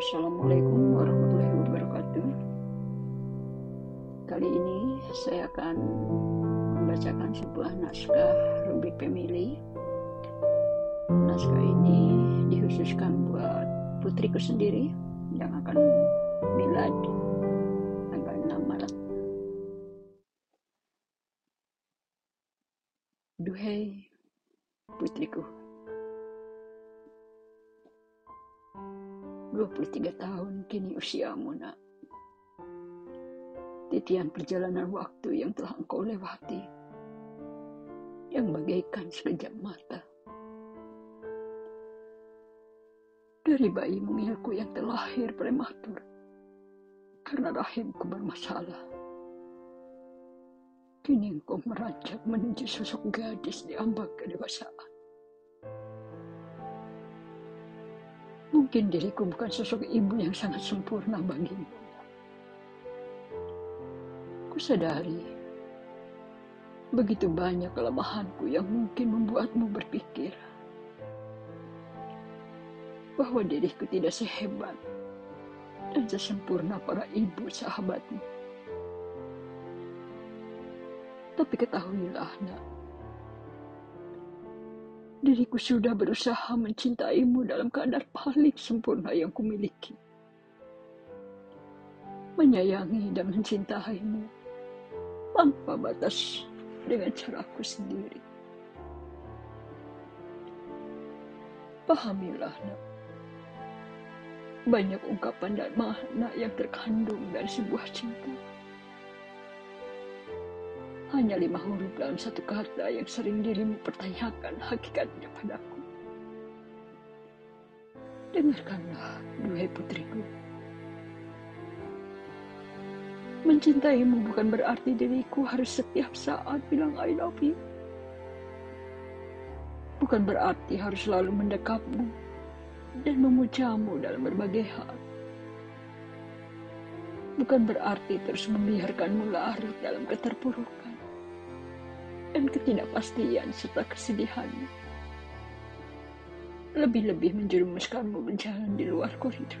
Assalamualaikum warahmatullahi wabarakatuh. Kali ini saya akan membacakan sebuah naskah Ruby Pemili. Naskah ini dikhususkan buat putriku sendiri yang akan milad tanggal 6 Maret. Duhai putriku, 23 tahun kini usiamu nak. Titian perjalanan waktu yang telah engkau lewati. Yang bagaikan sekejap mata. Dari bayi mungilku yang terlahir prematur. Karena rahimku bermasalah. Kini engkau meranjak menuju sosok gadis di ambang kedewasaan. Mungkin diriku bukan sosok ibu yang sangat sempurna bagimu. Kusadari, begitu banyak kelemahanku yang mungkin membuatmu berpikir bahwa diriku tidak sehebat dan sesempurna para ibu sahabatmu. Tapi ketahuilah, nak, Diriku sudah berusaha mencintaimu dalam kadar paling sempurna yang kumiliki. Menyayangi dan mencintaimu tanpa batas dengan caraku sendiri. Pahamilah, nak. Banyak ungkapan dan makna yang terkandung dari sebuah cinta hanya lima huruf dalam satu kata yang sering dirimu pertanyakan hakikatnya padaku. Dengarkanlah, duhai putriku. Mencintaimu bukan berarti diriku harus setiap saat bilang I love you. Bukan berarti harus selalu mendekapmu dan memujamu dalam berbagai hal. Bukan berarti terus membiarkanmu larut dalam keterpurukan dan ketidakpastian serta kesedihan. Lebih-lebih menjerumuskanmu berjalan di luar koridor.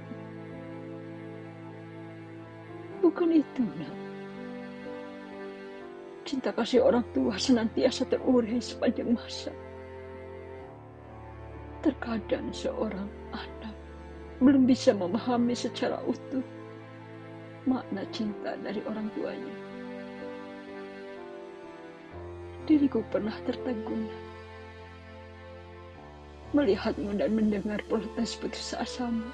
Bukan itu, nak. Cinta kasih orang tua senantiasa terurai sepanjang masa. Terkadang seorang anak belum bisa memahami secara utuh makna cinta dari orang tuanya diriku pernah tertegun melihatmu dan mendengar protes putus asamu.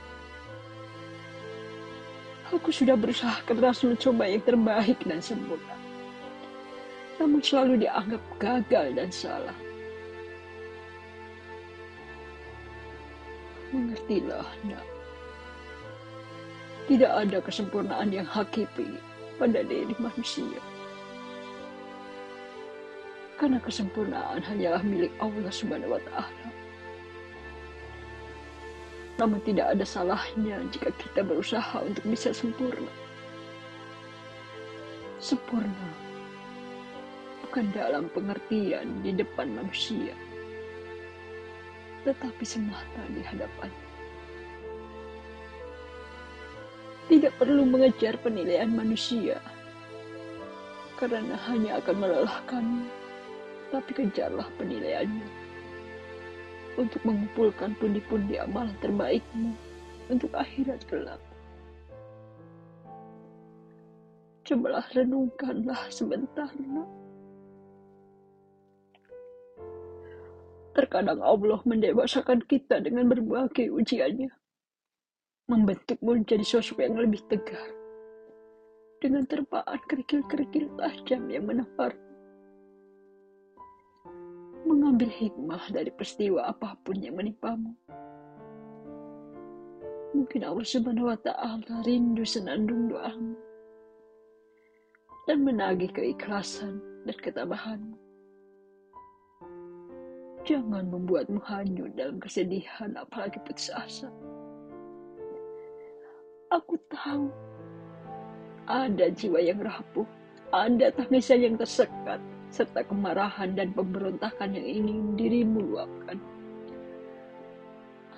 Aku sudah berusaha keras mencoba yang terbaik dan sempurna. Namun selalu dianggap gagal dan salah. Mengertilah, nak. Tidak ada kesempurnaan yang hakiki pada diri manusia. Karena kesempurnaan hanyalah milik Allah Subhanahu wa taala. Namun tidak ada salahnya jika kita berusaha untuk bisa sempurna. Sempurna bukan dalam pengertian di depan manusia, tetapi semata di hadapan. Tidak perlu mengejar penilaian manusia, karena hanya akan melelahkanmu tapi kejarlah penilaiannya untuk mengumpulkan pundi-pundi amalan terbaikmu untuk akhirat kelak. Cobalah renungkanlah sebentar, nak. Terkadang Allah mendewasakan kita dengan berbagai ujiannya. Membentukmu menjadi sosok yang lebih tegar. Dengan terpaan kerikil-kerikil tajam yang menampar mengambil hikmah dari peristiwa apa pun yang menimpamu. Mungkin Allah Subhanahu wa taala rindu senandung doamu dan menagih keikhlasan dan ketabahanmu. Jangan membuatmu hanyut dalam kesedihan apalagi putus asa. Aku tahu ada jiwa yang rapuh, ada tangisan yang tersekat, serta kemarahan dan pemberontakan yang ingin dirimu luapkan.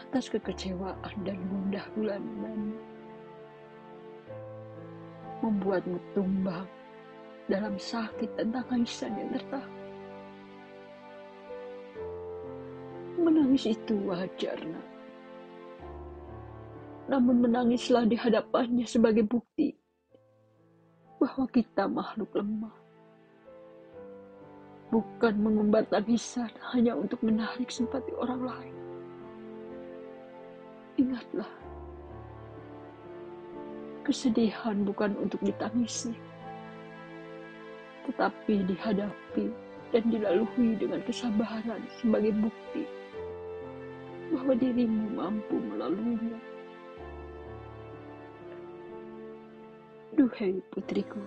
atas kekecewaan dan gundah gulana membuatmu tumbang dalam sakit dan tangisan yang tertahan. Menangis itu wajar, nak. Namun menangislah di hadapannya sebagai bukti bahwa kita makhluk lemah. Bukan mengumbar tangisan hanya untuk menarik simpati orang lain. Ingatlah, kesedihan bukan untuk ditangisi, tetapi dihadapi dan dilalui dengan kesabaran sebagai bukti bahwa dirimu mampu melaluinya. Duhai putriku,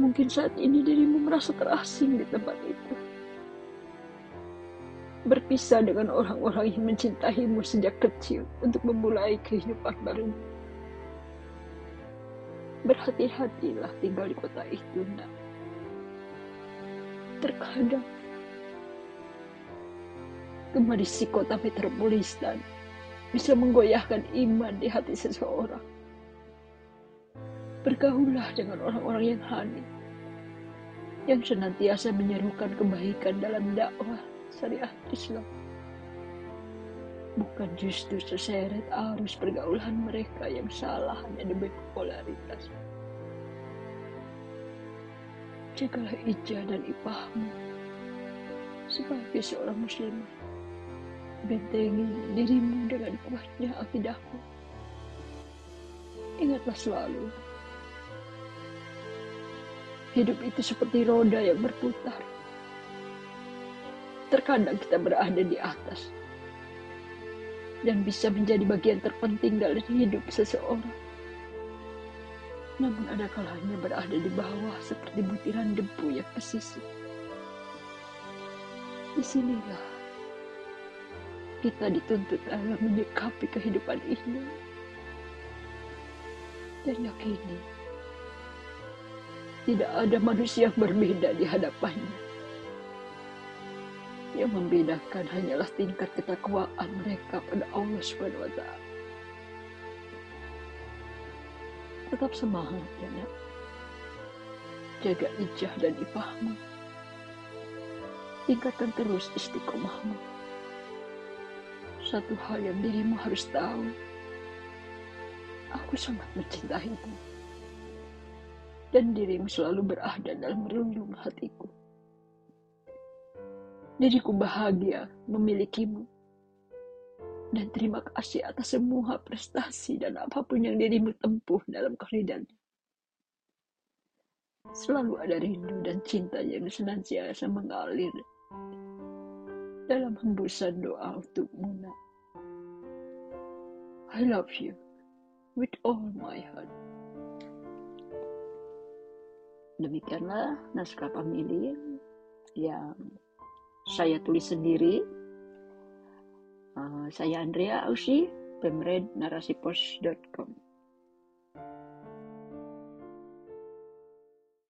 mungkin saat ini dirimu merasa terasing di tempat itu berpisah dengan orang-orang yang mencintaimu sejak kecil untuk memulai kehidupan baru. Berhati-hatilah tinggal di kota itu, nak. Terkadang, gemerisi kota metropolis dan bisa menggoyahkan iman di hati seseorang. Bergaulah dengan orang-orang yang hanik, yang senantiasa menyerukan kebaikan dalam dakwah syariat Islam. Bukan justru seseret arus pergaulan mereka yang salah hanya demi popularitas. Jagalah ijah dan ipahmu sebagai seorang muslimah. Bentengi dirimu dengan kuatnya akidahmu. Ingatlah selalu, hidup itu seperti roda yang berputar Terkadang kita berada di atas dan bisa menjadi bagian terpenting dalam hidup seseorang. Namun ada kalanya berada di bawah seperti butiran debu yang kesisih. Di sinilah kita dituntut dalam menyikapi kehidupan ini dan yakini tidak ada manusia yang berbeda di hadapannya. Yang membedakan hanyalah tingkat ketakwaan mereka pada Allah Subhanahu wa taala. Tetap semangat ya nak. Jaga ijah dan ipahmu. Tingkatkan terus istiqomahmu. Satu hal yang dirimu harus tahu. Aku sangat mencintaimu. Dan dirimu selalu berada dalam relung hatiku. Diriku bahagia memilikimu. Dan terima kasih atas semua prestasi dan apa pun yang dirimu tempuh dalam kehidupmu. Selalu ada rindu dan cinta yang senantiasa mengalir dalam hembusan doa untukmu. Nak. I love you with all my heart. Demikianlah naskah pemilih yang saya tulis sendiri. Uh, saya Andrea Ausi, pemred narasipos.com.